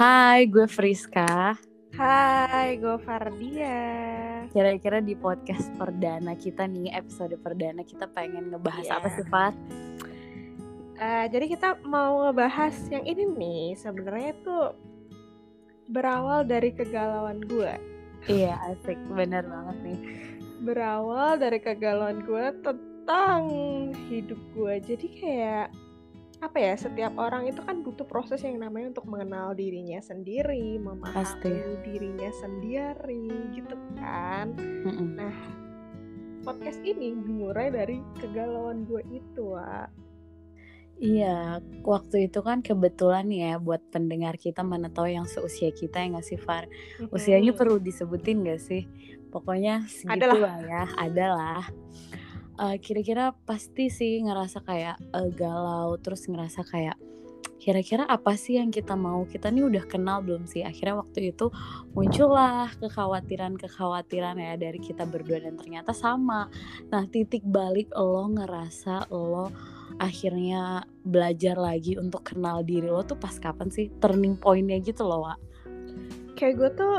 Hai, gue Friska. Hai, gue Fardia. Kira-kira di podcast perdana kita nih, episode perdana kita pengen ngebahas Iya. apa sih, Far? Eh, jadi kita mau ngebahas yang ini nih. Sebenarnya tuh berawal dari kegalauan gue. Iya, asik. Bener banget nih. Berawal dari kegalauan gue tentang hidup gue. Jadi kayak apa ya? Setiap orang itu kan butuh proses yang namanya untuk mengenal dirinya sendiri, memahami Pasti. dirinya sendiri, gitu kan. Mm-mm. Nah, podcast ini dimulai dari kegalauan gue itu, Wak. Iya, waktu itu kan kebetulan ya buat pendengar kita mana tahu yang seusia kita yang nggak sih, Far? Usianya perlu disebutin gak sih? Pokoknya segitu Adalah. lah ya, adalah. Eh, kira-kira pasti sih ngerasa kayak eh, galau, terus ngerasa kayak kira-kira apa sih yang kita mau? Kita nih udah kenal belum sih? Akhirnya waktu itu muncullah kekhawatiran-kekhawatiran ya dari kita berdua dan ternyata sama. Nah, titik balik lo ngerasa lo akhirnya belajar lagi untuk kenal diri lo tuh pas kapan sih? Turning point-nya gitu loh, Wak. Kayak gue tuh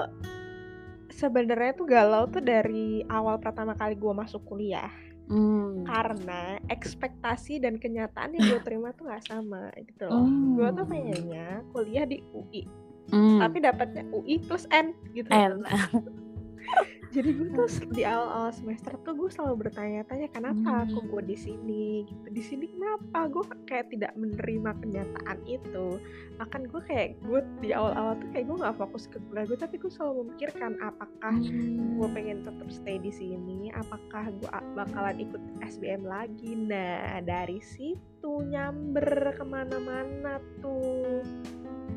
sebenarnya tuh galau tuh dari awal pertama kali gue masuk kuliah. Hmm. Karena ekspektasi dan kenyataan yang gue terima tuh gak sama gitu loh. Hmm. Gue tuh pengennya kuliah di UI, Hmm. tapi dapatnya UI plus N gitu. N. Jadi gue tuh di awal-awal semester tuh gue selalu bertanya-tanya kenapa aku Hmm. gue di sini gitu. Di sini kenapa gue kayak tidak menerima kenyataan itu. Bahkan gue kayak gue di awal-awal tuh kayak gue nggak fokus ke kuliah gue, tapi gue selalu memikirkan apakah gue pengen tetap stay di sini, apakah gue bakalan ikut SBM lagi. Nah dari situ nyamber ke mana-mana tuh.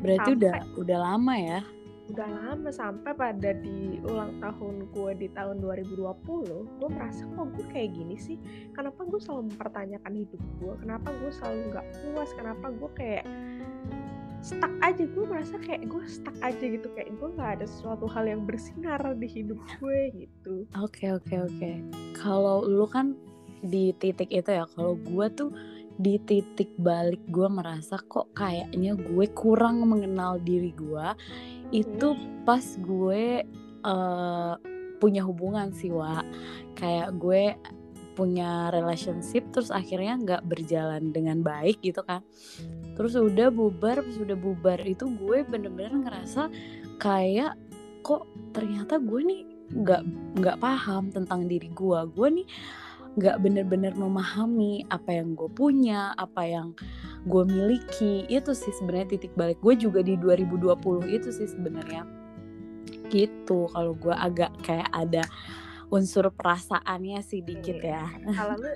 Berarti Sampai- udah udah lama ya. Udah lama sampai pada di ulang tahun gue di tahun 2020 gue merasa kok gue kayak gini sih kenapa gue selalu mempertanyakan hidup gue kenapa gue selalu nggak puas kenapa gue kayak stuck aja gue merasa kayak gue stuck aja gitu kayak gue nggak ada sesuatu hal yang bersinar di hidup gue gitu Oke oke oke. Kalau lu kan di titik itu ya. Kalau gue tuh di titik balik gue merasa kok kayaknya gue kurang mengenal diri gue. Itu pas gue eh, punya hubungan sih wa. Kayak gue punya relationship terus akhirnya nggak berjalan dengan baik gitu kan. Terus udah bubar, pas udah bubar itu gue bener-bener ngerasa kayak kok ternyata gue nih nggak nggak paham tentang diri gue gue nih nggak bener-bener memahami apa yang gue punya apa yang gue miliki. Itu sih sebenarnya titik balik gue juga di 2020 itu sih sebenarnya. Gitu kalau gue agak kayak ada unsur perasaannya sih dikit Iya. ya. kalau lu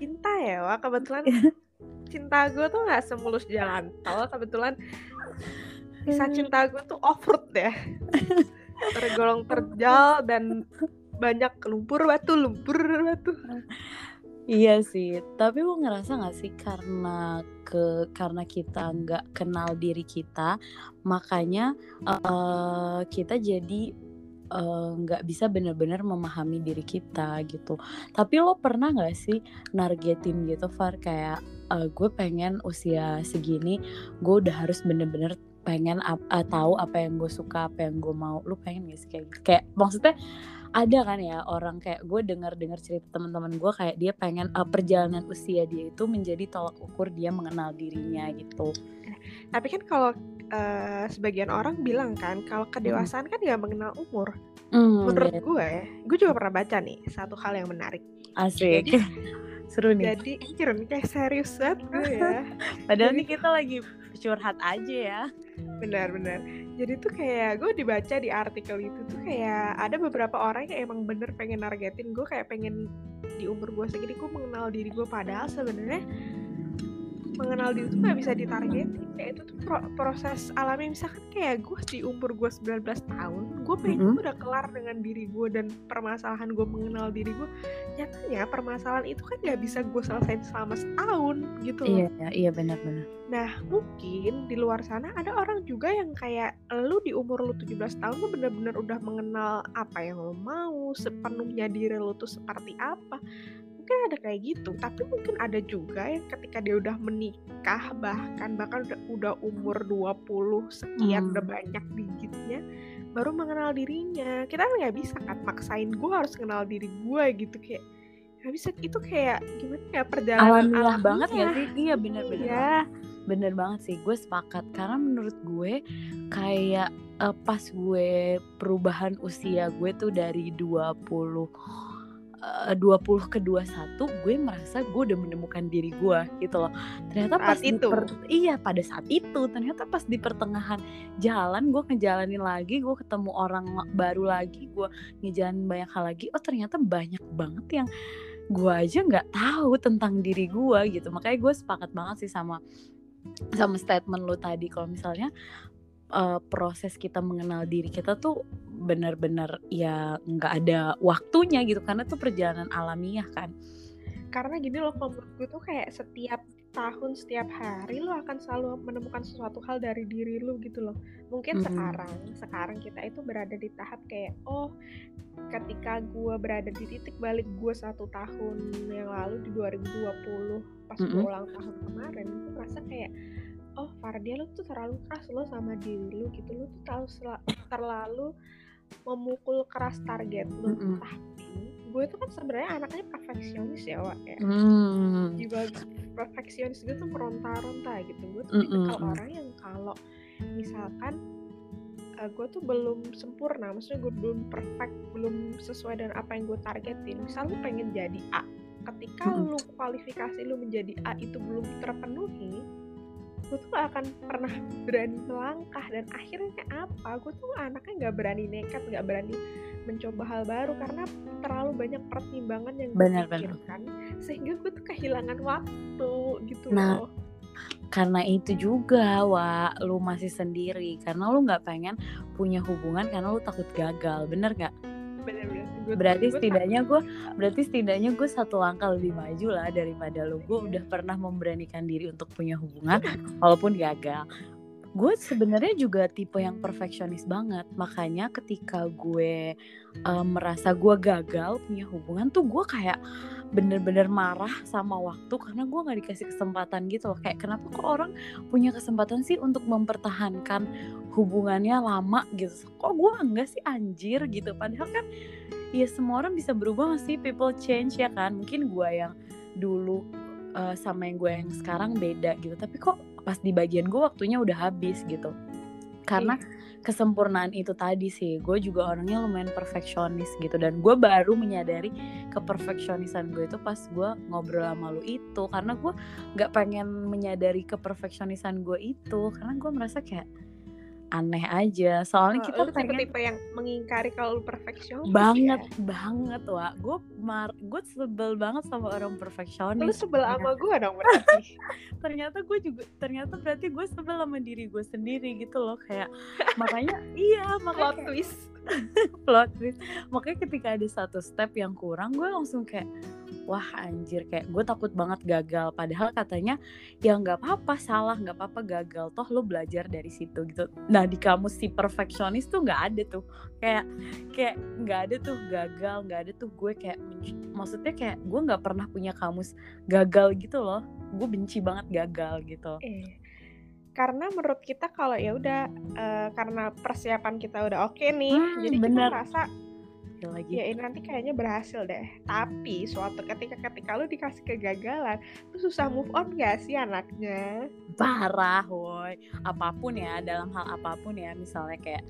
cinta ya wah kebetulan cinta gue tuh nggak semulus jalan tol. Kebetulan kisah cinta gue tuh off road ya. Tergolong terjal dan banyak lumpur batu lumpur batu. Iya sih, tapi lu ngerasa gak sih karena ke karena kita nggak kenal diri kita, makanya eh, kita jadi eh, nggak bisa benar-benar memahami diri kita gitu. Tapi lo pernah nggak sih nargetin gitu, Far kayak eh, gue pengen usia segini, gue udah harus bener-bener pengen eh, tahu apa yang gue suka, apa yang gue mau. Lu pengen gak sih kayak gitu? Kayak maksudnya ada kan ya orang kayak gue dengar-dengar cerita teman-teman gue kayak dia pengen uh, perjalanan usia dia itu menjadi tolak ukur dia mengenal dirinya gitu. tapi kan kalau eh, sebagian orang bilang kan kalau kedewasaan kan nggak mengenal umur Hmm, menurut ya, gue gue juga pernah baca nih satu hal yang menarik asik. jadi Seru nih. jadi nih kayak serius banget ya Padahal jadi- nih kita lagi curhat aja ya. benar-benar jadi tuh kayak gue dibaca di artikel itu tuh kayak ada beberapa orang yang emang bener pengen nargetin gue kayak pengen di umur gue segini gue mengenal diri gue padahal sebenarnya mengenal diri tuh gak bisa ditargetin kayak itu tuh pro- proses alami misalkan kayak gue di umur gue 19 tahun gue pengen Mhm. gue udah kelar dengan diri gue dan permasalahan gue mengenal diri gue nyatanya permasalahan itu kan gak bisa gue selesaiin selama setahun gitu loh Iya, iya, iya benar-benar. Nah, mungkin di luar sana ada orang juga yang kayak lu di umur lu 17 tahun lu bener-bener udah mengenal apa yang lu mau, sepenuhnya diri lu tuh seperti apa. Mungkin ada kayak gitu. Tapi mungkin ada juga yang ketika dia udah menikah bahkan bahkan udah, udah umur 20 sekian hmm. udah banyak digitnya baru mengenal dirinya. Kita kan nggak bisa kan maksain gue harus kenal diri gue gitu. Kayak nggak bisa. Itu kayak gimana ya perjalanan alamiah banget ya sih? Iya bener-bener ya. bener banget sih gue sepakat. Karena menurut gue kayak uh, pas gue perubahan usia gue tuh dari 20 uh, 20 ke 21 gue merasa gue udah menemukan diri gue gitu loh. Ternyata pas itu per, iya pada saat itu ternyata pas di pertengahan jalan gue ngejalanin lagi, gue ketemu orang baru lagi, gue ngejalanin banyak hal lagi. Oh ternyata banyak banget yang gue aja nggak tahu tentang diri gue gitu. Makanya gue sepakat banget sih sama sama statement lo tadi kalau misalnya uh, proses kita mengenal diri kita tuh benar-benar ya nggak ada waktunya gitu karena tuh perjalanan alamiah kan karena gini loh kalau menurut gue tuh kayak setiap tahun setiap hari lo akan selalu menemukan sesuatu hal dari diri lo gitu loh mungkin mm-hmm. sekarang sekarang kita itu berada di tahap kayak oh ketika gue berada di titik balik gue satu tahun yang lalu di 2020 pas mm-hmm. gue ulang tahun kemarin gue merasa kayak oh Fardia lu tuh terlalu keras lo sama diri lu gitu lu tuh terlalu terlalu memukul keras target lu mm -hmm. tapi gue tuh kan sebenarnya anaknya perfeksionis ya Wak ya mm. jiwa perfeksionis gue tuh meronta-ronta gitu gue tuh mm -hmm. orang yang kalau misalkan uh, gue tuh belum sempurna maksudnya gue belum perfect belum sesuai dengan apa yang gue targetin misal lu pengen jadi A ketika mm -hmm. lu kualifikasi lu menjadi A itu belum terpenuhi gue tuh gak akan pernah berani melangkah dan akhirnya apa? Gue tuh anaknya nggak berani nekat nggak berani mencoba hal baru karena terlalu banyak pertimbangan yang gue pikirkan sehingga gue tuh kehilangan waktu gitu nah, loh. karena itu juga wa lu masih sendiri. Karena lu nggak pengen punya hubungan karena lu takut gagal bener nggak bener-bener berarti setidaknya gue berarti setidaknya gue satu langkah lebih maju lah daripada lo gue udah pernah memberanikan diri untuk punya hubungan walaupun gagal. Gue sebenarnya juga tipe yang perfeksionis banget. Makanya ketika gue um, merasa gue gagal punya hubungan tuh gue kayak bener-bener marah sama waktu karena gue nggak dikasih kesempatan gitu loh. Kayak kenapa kok orang punya kesempatan sih untuk mempertahankan hubungannya lama? Gitu. Kok gue enggak sih? Anjir gitu. Padahal kan ya semua orang bisa berubah gak sih? People change ya kan? Mungkin gue yang dulu uh, sama yang gue yang sekarang beda gitu. Tapi kok pas di bagian gue waktunya udah habis gitu. Karena iya. kesempurnaan itu tadi sih. Gue juga orangnya lumayan perfeksionis gitu. Dan gue baru menyadari keperfeksionisan gue itu pas gue ngobrol sama lu itu. Karena gue nggak pengen menyadari keperfeksionisan gue itu. Karena gue merasa kayak aneh aja. Soalnya oh, kita lu pengen tipe yang mengingkari kalau lu perfeksionis banget ya? banget wa gue mar gue sebel banget sama orang perfeksionis. lu sebel sama gue dong berarti. Ternyata gue juga ternyata berarti gue sebel sama diri gue sendiri gitu loh. Kayak makanya iya makanya plot twist plot twist. Makanya ketika ada satu step yang kurang gue langsung kayak wah anjir. Kayak gue takut banget gagal. Padahal katanya ya nggak apa-apa salah nggak apa-apa gagal. Toh lo belajar dari situ gitu. Nah di kamus si perfeksionis tuh nggak ada tuh. Kayak kayak nggak ada tuh gagal nggak ada tuh gue kayak maksudnya kayak gue nggak pernah punya kamus gagal gitu loh. Gue benci banget gagal gitu. Eh karena menurut kita kalau ya udah uh, karena persiapan kita udah oke okay nih hmm, jadi bener. kita merasa lagi ya ini nanti kayaknya berhasil deh. Tapi suatu ketika ketika lu dikasih kegagalan lu susah move on gak sih anaknya? Parah woi. Apa pun ya dalam hal apa pun ya misalnya kayak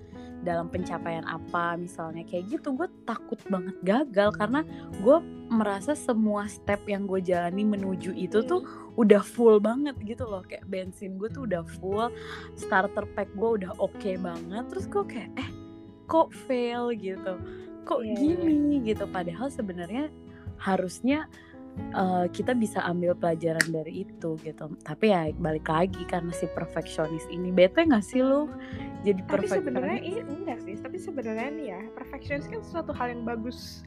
dalam pencapaian apa misalnya kayak gitu gue takut banget gagal karena gue merasa semua step yang gue jalani menuju itu tuh udah full banget gitu loh. Kayak bensin gue tuh udah full starter pack gue udah oke okay banget terus gue kayak eh kok fail? gitu kok yeah. Iya, gini iya. gitu. Padahal sebenarnya harusnya uh, kita bisa ambil pelajaran dari itu gitu. Tapi ya balik lagi karena si perfeksionis ini. Bete nggak sih lo jadi tapi sebenarnya ini enggak sih. Tapi sebenarnya nih ya perfeksionis kan sesuatu hal yang bagus.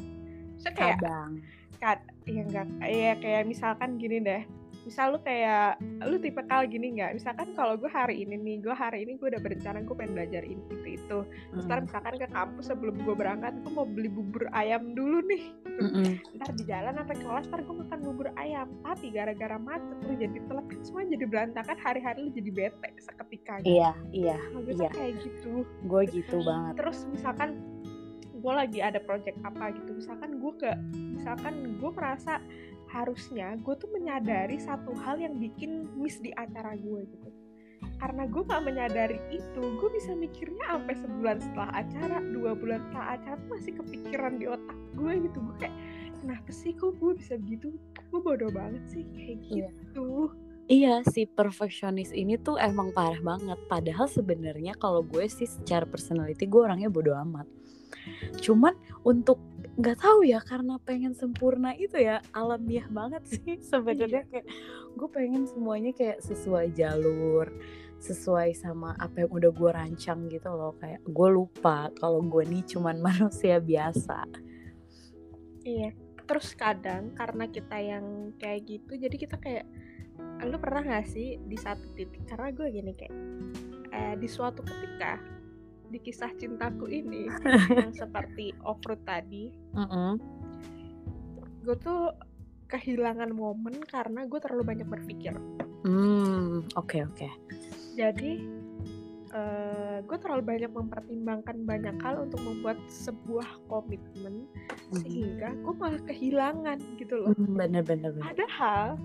Saya kayak kadang kan ya enggak ya kayak misalkan gini deh misal lu kayak lu tipe kal gini nggak misalkan kalau gue hari ini nih gue hari ini gue udah berencana gue pengen belajar ini itu itu terus ntar misalkan ke kampus sebelum gue berangkat gue mau beli bubur ayam dulu nih Mm-mm. ntar di jalan sampai kelas ntar gue makan bubur ayam tapi gara-gara macet lu jadi telat kan semua jadi berantakan hari-hari lu jadi bete seketika gitu. Iya, iya, Nah, gue iya. kayak gitu Gue gitu banget. terus misalkan gue lagi ada project apa gitu misalkan gue ke misalkan gue merasa harusnya gue tuh menyadari satu hal yang bikin miss di acara gue gitu karena gue gak menyadari itu gue bisa mikirnya sampai sebulan setelah acara dua bulan setelah acara tuh masih kepikiran di otak gue gitu gue kayak kenapa sih kok gue bisa begitu gue bodoh banget sih kayak Iya. gitu Iya si perfeksionis ini tuh emang parah banget. Padahal sebenarnya kalau gue sih secara personality gue orangnya bodoh amat. Cuman untuk nggak tahu ya karena pengen sempurna itu ya alamiah banget sih sebenarnya. Kayak gue pengen semuanya kayak sesuai jalur sesuai sama apa yang udah gue rancang gitu loh. Kayak gue lupa kalau gue nih cuman manusia biasa. Iya. Terus kadang karena kita yang kayak gitu, jadi kita kayak lu pernah gak sih di satu titik? Karena gue gini kayak eh, di suatu ketika di kisah cintaku ini yang seperti off-road tadi, Mm-mm. gue tuh kehilangan momen karena gue terlalu banyak berpikir. Hmm, oke oke. Jadi eh, gue terlalu banyak mempertimbangkan banyak hal untuk membuat sebuah komitmen Mhm. sehingga gue malah kehilangan gitu loh. Hmm, bener bener bener. Padahal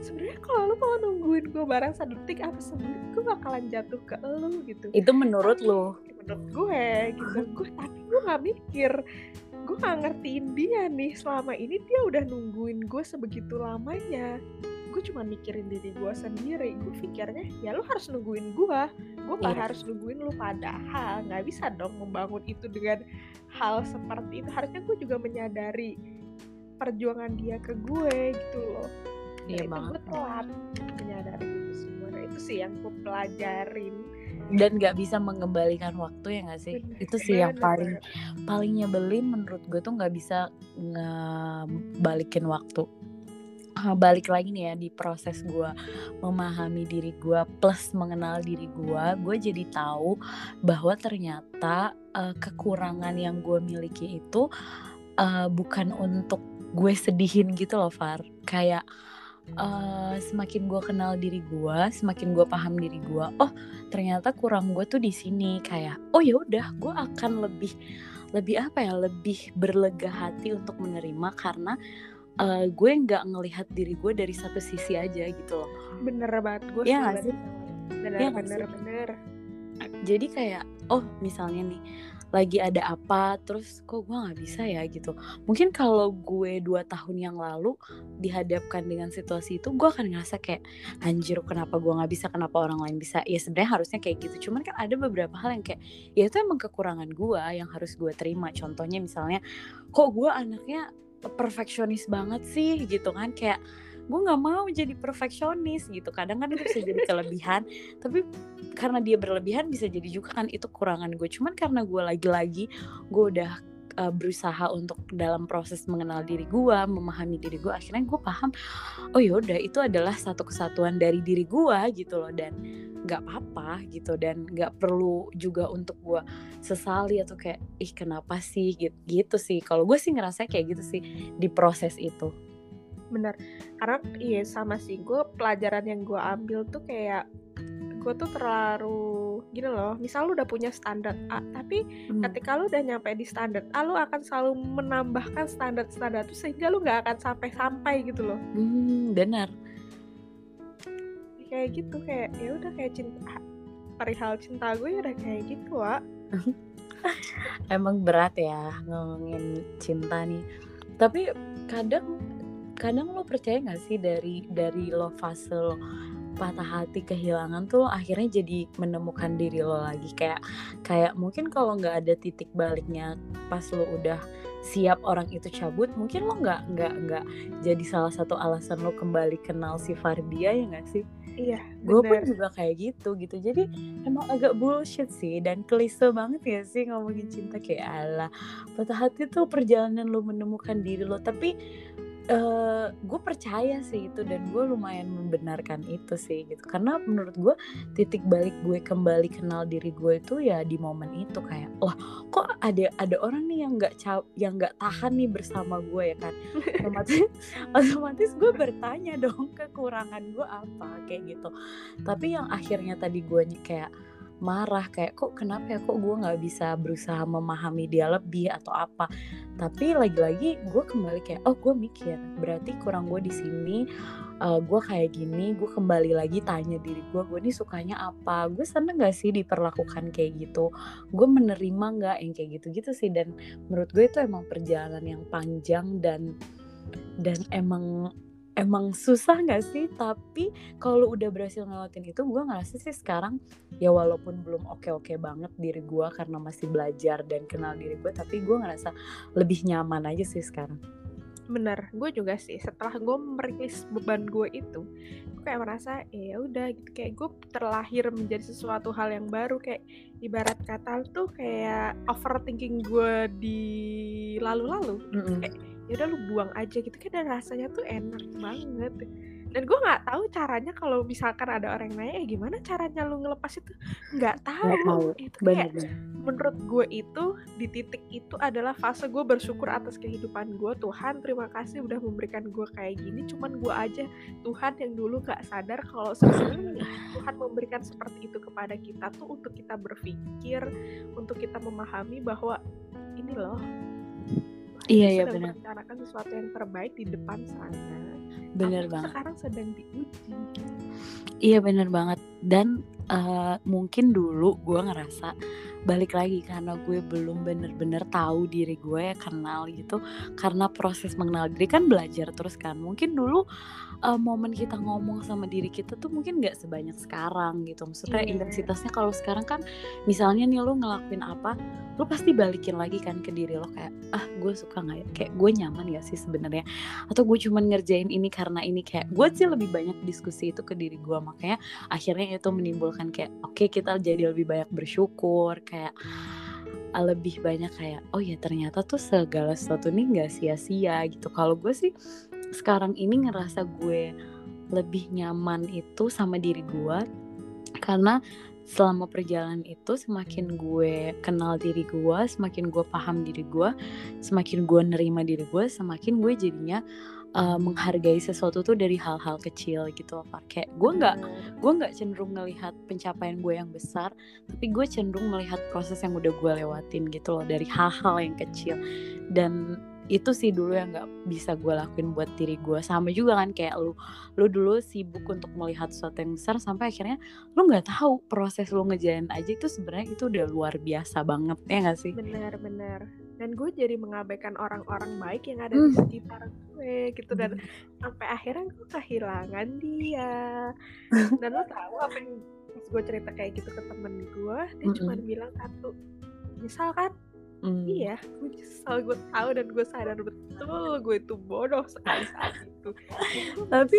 sebenarnya kalau lu mau nungguin gue bareng sedetik apa semenit gue bakalan jatuh ke lu gitu. Itu menurut lo? Menurut gue gitu. Gue tapi gue nggak mikir. Gue nggak ngertiin dia nih selama ini dia udah nungguin gue sebegitu lamanya. Gue cuma mikirin diri gue sendiri. Gue pikirnya ya lu harus nungguin gue. Gue nggak Iya. harus nungguin lu padahal nggak bisa dong membangun itu dengan hal seperti itu. Harusnya gue juga menyadari perjuangan dia ke gue gitu loh Iya itu banget. gue telat menyadari itu semua nah itu sih yang gue pelajarin dan nggak bisa mengembalikan waktu ya nggak sih? Bener, itu sih yang bener paling banget. paling nyebelin menurut gue tuh nggak bisa ngebalikin waktu. Ah, balik lagi nih ya di proses gue memahami diri gue plus mengenal diri gue gue jadi tahu bahwa ternyata eh, kekurangan yang gue miliki itu eh, bukan untuk gue sedihin gitu loh Far. Kayak eh, semakin gue kenal diri gue semakin gue paham diri gue oh ternyata kurang gue tuh di sini. Kayak oh ya udah gue akan lebih lebih apa ya lebih berlega hati untuk menerima karena eh, gue nggak ngelihat diri gue dari satu sisi aja gitu loh. Bener banget gue Iya sih? bener nggak bener bener. Jadi kayak oh misalnya nih lagi ada apa terus kok gue nggak bisa ya gitu. Mungkin kalau gue dua tahun yang lalu dihadapkan dengan situasi itu gue akan ngerasa kayak anjir kenapa gue nggak bisa? Kenapa orang lain bisa? Ya sebenarnya harusnya kayak gitu. Cuman kan ada beberapa hal yang kayak ya itu emang kekurangan gue yang harus gue terima. Contohnya misalnya kok gue anaknya perfeksionis banget sih? Gitu kan kayak gue nggak mau jadi perfeksionis gitu. Kadang kan itu bisa jadi kelebihan tapi karena dia berlebihan bisa jadi juga kan itu kekurangan gue cuman karena gue lagi-lagi gue udah uh, berusaha untuk dalam proses mengenal diri gue memahami diri gue akhirnya gue paham oh yaudah itu adalah satu kesatuan dari diri gue gitu loh. Dan nggak apa-apa gitu. Dan nggak perlu juga untuk gue sesali atau kayak ih kenapa sih? Gitu, gitu sih. Kalau gue sih ngerasa kayak gitu sih di proses itu bener. Karena iya sama sih gue pelajaran yang gue ambil tuh kayak gue tuh terlalu gini loh misal lu udah punya standar A tapi Hmm. ketika lu udah nyampe di standar A lu akan selalu menambahkan standar-standar itu sehingga lu nggak akan sampai-sampai gitu loh. Hmm, benar kayak gitu kayak ya udah kayak cinta perihal cinta gue ya udah kayak gitu Wak. Emang berat ya ngomongin cinta nih. Tapi kadang kadang lo percaya nggak sih dari dari lo fase lo patah hati kehilangan tuh lo akhirnya jadi menemukan diri lo lagi? Kayak kayak mungkin kalau nggak ada titik baliknya pas lo udah siap orang itu cabut mungkin lo nggak nggak nggak jadi salah satu alasan lo kembali kenal si Fardia ya nggak sih? Iya gue pun juga kayak gitu gitu. Jadi emang agak bullshit sih dan klise banget ya sih ngomongin cinta. Kayak ala patah hati tuh perjalanan lo menemukan diri lo. Tapi uh, gue percaya sih itu dan gue lumayan membenarkan itu sih gitu. Karena menurut gue titik balik gue kembali kenal diri gue itu ya di momen itu kayak wah kok ada ada orang nih yang nggak yang nggak tahan nih bersama gue ya kan? Otomatis otomatis gue bertanya dong kekurangan gue apa? Kayak gitu. Tapi yang akhirnya tadi gue kayak marah kayak kok kenapa ya? Kok gue nggak bisa berusaha memahami dia lebih atau apa? Tapi lagi-lagi gue kembali kayak oh gue mikir berarti kurang gue di sini uh, gue kayak gini gue kembali lagi tanya diri gue gue ini sukanya apa? Gue seneng gak sih diperlakukan kayak gitu? Gue menerima nggak yang kayak gitu gitu sih? Dan menurut gue itu emang perjalanan yang panjang dan dan emang emang susah gak sih? Tapi kalau udah berhasil ngelewatin itu gue ngerasa sih sekarang ya walaupun belum oke-oke banget diri gue karena masih belajar dan kenal diri gue tapi gue ngerasa lebih nyaman aja sih sekarang. Bener gue juga sih. Setelah gue merilis beban gue itu gue kayak merasa eh, ya udah gitu. Kayak gue terlahir menjadi sesuatu hal yang baru. Kayak ibarat kata tuh kayak overthinking gue di lalu-lalu. Mm -hmm. kayak ya udah lu buang aja gitu kan dan rasanya tuh enak banget. Dan gue nggak tahu caranya kalau misalkan ada orang yang nanya eh gimana caranya lu ngelepas itu? Nggak tahu. Tahu. Itu kayak menurut gue itu di titik itu adalah fase gue bersyukur atas kehidupan gue Tuhan terima kasih udah memberikan gue kayak gini cuman gue aja Tuhan yang dulu gak sadar kalau sebenarnya Tuhan memberikan seperti itu kepada kita tuh untuk kita berpikir untuk kita memahami bahwa ini loh Iya iya benar. Merencanakan sesuatu yang terbaik di depan sana. Benar banget. Sekarang sedang diuji. Iya benar banget. Dan uh, mungkin dulu gue ngerasa balik lagi karena gue belum bener-bener tahu diri gue ya kenal gitu. Karena proses mengenal diri kan belajar terus kan. Mungkin dulu uh, momen kita ngomong sama diri kita tuh mungkin nggak sebanyak sekarang gitu. Maksudnya yeah. intensitasnya kalau sekarang kan misalnya nih lo ngelakuin apa lo pasti balikin lagi kan ke diri lo kayak ah gue suka nggak ya? Kayak gue nyaman gak sih sebenarnya? Atau gue cuman ngerjain ini karena ini. Kayak gue sih lebih banyak diskusi itu ke diri gue makanya akhirnya itu menimbulkan kayak oke okay, kita jadi lebih banyak bersyukur kayak ah, lebih banyak kayak oh ya ternyata tuh segala sesuatu ini nggak sia-sia gitu. Kalau gue sih sekarang ini ngerasa gue lebih nyaman itu sama diri gue karena selama perjalanan itu semakin gue kenal diri gue semakin gue paham diri gue semakin gue nerima diri gue semakin gue jadinya uh, menghargai sesuatu tuh dari hal-hal kecil gitu loh kayak gue nggak gue nggak cenderung melihat pencapaian gue yang besar tapi gue cenderung melihat proses yang udah gue lewatin gitu loh dari hal-hal yang kecil. Dan itu sih dulu yang nggak bisa gue lakuin buat diri gue sama juga kan kayak lu lu dulu sibuk untuk melihat sesuatu yang besar sampai akhirnya lu nggak tahu proses lu ngejalan aja itu sebenarnya itu udah luar biasa banget ya gak sih? Benar-benar dan gue jadi mengabaikan orang-orang baik yang ada hmm. di sekitar gue gitu dan hmm. sampai akhirnya gue kehilangan dia dan lo tahu apa yang pas gue cerita kayak gitu ke temen gue dia hmm. cuma bilang satu misal kan Mm. Iya, gue nyesel gue tahu dan gue sadar betul gue itu bodoh sekali saat itu. tapi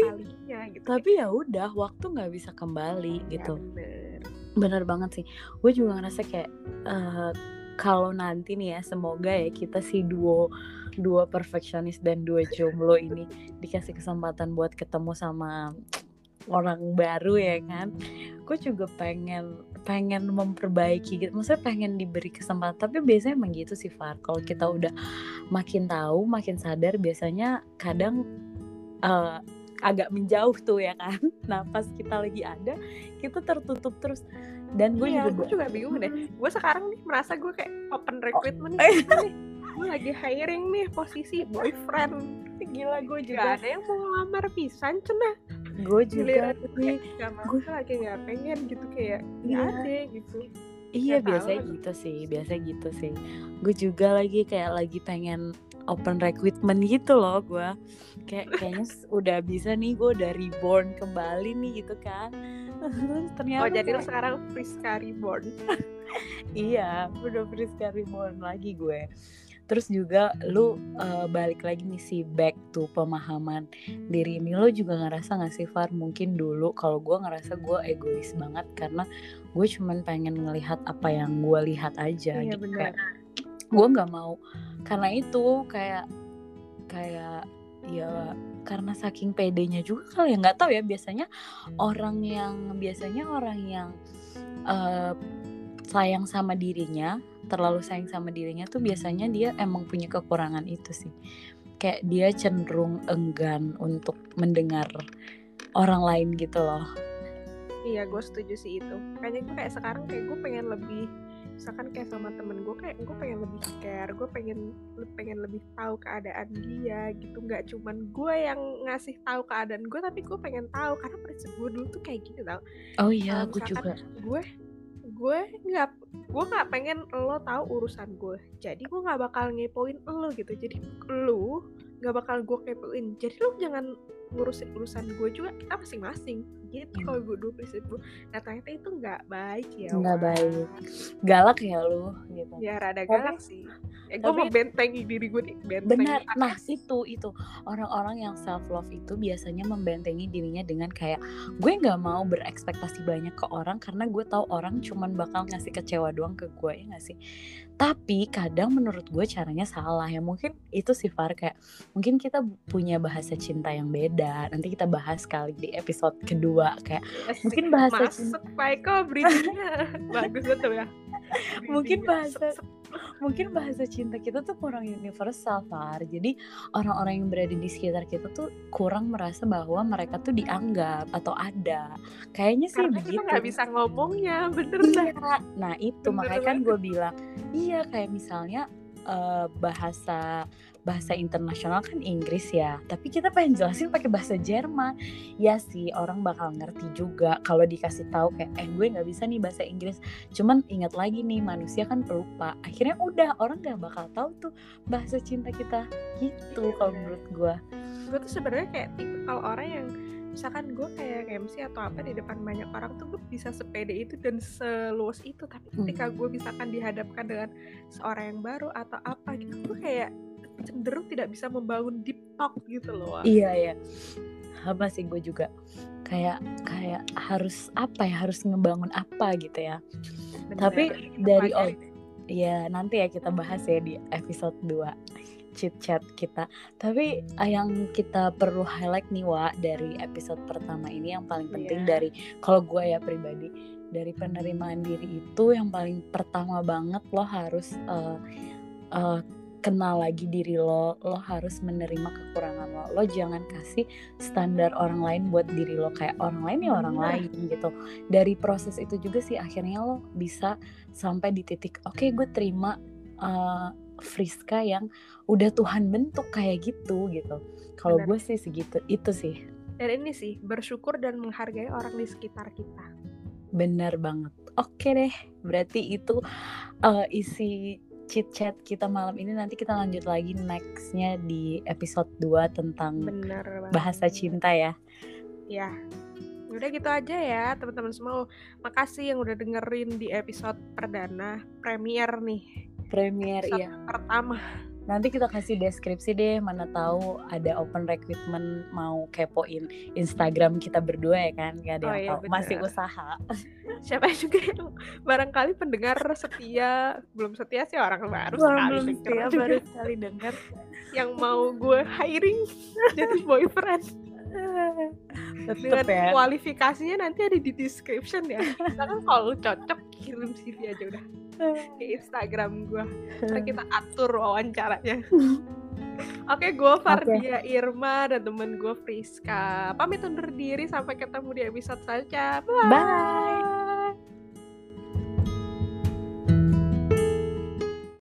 gitu. tapi ya udah waktu nggak bisa kembali ya, gitu. Bener. bener banget sih. Gue juga ngerasa kayak uh, kalau nanti nih ya semoga ya kita si duo dua perfeksionis dan dua jomblo ini dikasih kesempatan buat ketemu sama orang baru ya kan. Gue juga pengen pengen memperbaiki gitu maksudnya pengen diberi kesempatan tapi biasanya emang gitu sih Far. Kalau kita udah makin tahu makin sadar biasanya kadang uh, agak menjauh tuh ya kan. Nah pas kita lagi ada kita tertutup terus dan gue iya, juga gue juga bingung deh. gue sekarang nih merasa gue kayak open recruitment oh. nih. Gue lagi hiring nih posisi boyfriend. Gila gue juga Gak ada yang mau ngelamar pisan cenah gue juga nih gue lagi nggak pengen gitu kayak nggak iya. ada gitu. Iya biasa gitu sih biasa gitu sih. Gue juga lagi kayak lagi pengen open recruitment gitu loh gue kayak kayaknya udah bisa nih gue udah reborn kembali nih gitu kan terus ternyata oh jadi lo sekarang Friska reborn. Iya udah Friska reborn lagi gue. Terus juga lu uh, balik lagi nih si back to pemahaman diri. Ini lo juga ngerasa gak sih Far? Mungkin dulu kalau gue ngerasa gue egois banget karena gue cuman pengen ngelihat apa yang gue lihat aja iya, gitu. Kayak gue nggak mau. Karena itu kayak kayak ya karena saking pedenya juga kali ya nggak tahu ya biasanya orang yang biasanya orang yang uh, sayang sama dirinya terlalu sayang sama dirinya tuh biasanya dia emang punya kekurangan itu sih. Kayak dia cenderung enggan untuk mendengar orang lain gitu loh. Iya gue setuju sih itu. Kayaknya gue kayak sekarang kayak gue pengen lebih misalkan kayak sama temen gue kayak gue pengen lebih care gue pengen pengen lebih tahu keadaan dia gitu. Nggak cuman gue yang ngasih tahu keadaan gue tapi gue pengen tahu. Karena prinsip gue dulu tuh kayak gitu tau. Oh iya uh, gue juga. gue gue nggak gue nggak pengen lo tahu urusan gue jadi gue nggak bakal ngepoin lo gitu. Jadi lo nggak bakal gue kepoin. Jadi lo jangan ngurusin urusan gue juga kita masing-masing gitu hmm. kalau gue dulu gue nah ternyata itu nggak baik ya nggak baik. Galak ya lu gitu. Ya rada galak sih. Eh, gue mau bentengi diri gue nih benar. nah itu itu. Orang-orang yang self love itu biasanya membentengi dirinya dengan kayak gue nggak mau berekspektasi banyak ke orang karena gue tahu orang cuman bakal ngasih kecewa doang ke gue ya nggak sih? Tapi kadang menurut gue caranya salah ya. Mungkin itu sih Far kayak mungkin kita punya bahasa cinta yang beda. Nanti kita bahas kali di episode kedua kayak Asik, mungkin bahasa masuk cinta bagus betul ya. Mungkin bahasa mungkin bahasa cinta kita tuh kurang universal Far. Jadi orang-orang yang berada di sekitar kita tuh kurang merasa bahwa mereka tuh dianggap atau ada. Kayaknya sih Karena begitu kita nggak bisa ngomongnya bener iya. nah itu bener makanya kan gue bilang iya kayak misalnya uh, bahasa bahasa internasional kan Inggris ya. Tapi kita pengen jelasin pakai bahasa Jerman. Ya sih orang bakal ngerti juga kalau dikasih tahu kayak eh gue nggak bisa nih bahasa Inggris. Cuman ingat lagi nih manusia kan pelupa. Akhirnya udah orang nggak bakal tahu tuh bahasa cinta kita. Gitu kalau menurut gue gue tuh sebenarnya kayak tipe kalau orang yang misalkan gue kayak MC atau apa di depan banyak orang tuh gue bisa sepede itu dan seluas itu. Tapi ketika hmm. gue misalkan dihadapkan dengan seorang yang baru atau apa gitu gue kayak cenderung tidak bisa membangun deep talk gitu loh. Iya ya. Apa sih gue juga kayak kayak harus apa ya harus ngebangun apa gitu ya. Bener, Tapi dari oh ya nanti ya kita bahas ya di episode 2 chit chat kita. Tapi yang kita perlu highlight nih Wa dari episode pertama ini yang paling penting yeah. dari kalau gue ya pribadi dari penerimaan diri itu yang paling pertama banget lo harus uh, uh, kenal lagi diri lo lo harus menerima kekurangan lo. Lo jangan kasih standar orang lain buat diri lo kayak orang lain ya orang lain gitu. Dari proses itu juga sih akhirnya lo bisa sampai di titik oke okay, gue terima uh, Friska yang udah Tuhan bentuk kayak gitu gitu. Kalau gue sih segitu itu sih. Dan ini sih bersyukur dan menghargai orang di sekitar kita. Benar banget. Oke deh berarti itu uh, isi chit chat kita malam ini nanti kita lanjut lagi nextnya di episode 2 tentang Bener bahasa cinta ya. Ya. Udah gitu aja ya teman-teman semua. Makasih yang udah dengerin di episode perdana premier nih. Premier ya. Pertama nanti kita kasih deskripsi deh mana tahu ada open recruitment mau kepoin Instagram kita berdua ya kan? Gak ada oh, yang iya, tahu. masih usaha. Siapa juga yang barangkali pendengar setia. Belum setia sih orang baru belum, sekali belum setia baru sekali dengar yang mau gue hiring jadi boyfriend dengan ya. kualifikasinya nanti ada di description ya misalkan kalau cocok kirim CV aja udah di Instagram gue Ntar kita atur wawancaranya Oke, gue Fardia okay. Irma dan temen gue Friska. Pamit undur diri sampai ketemu di episode selanjutnya. Bye. Bye.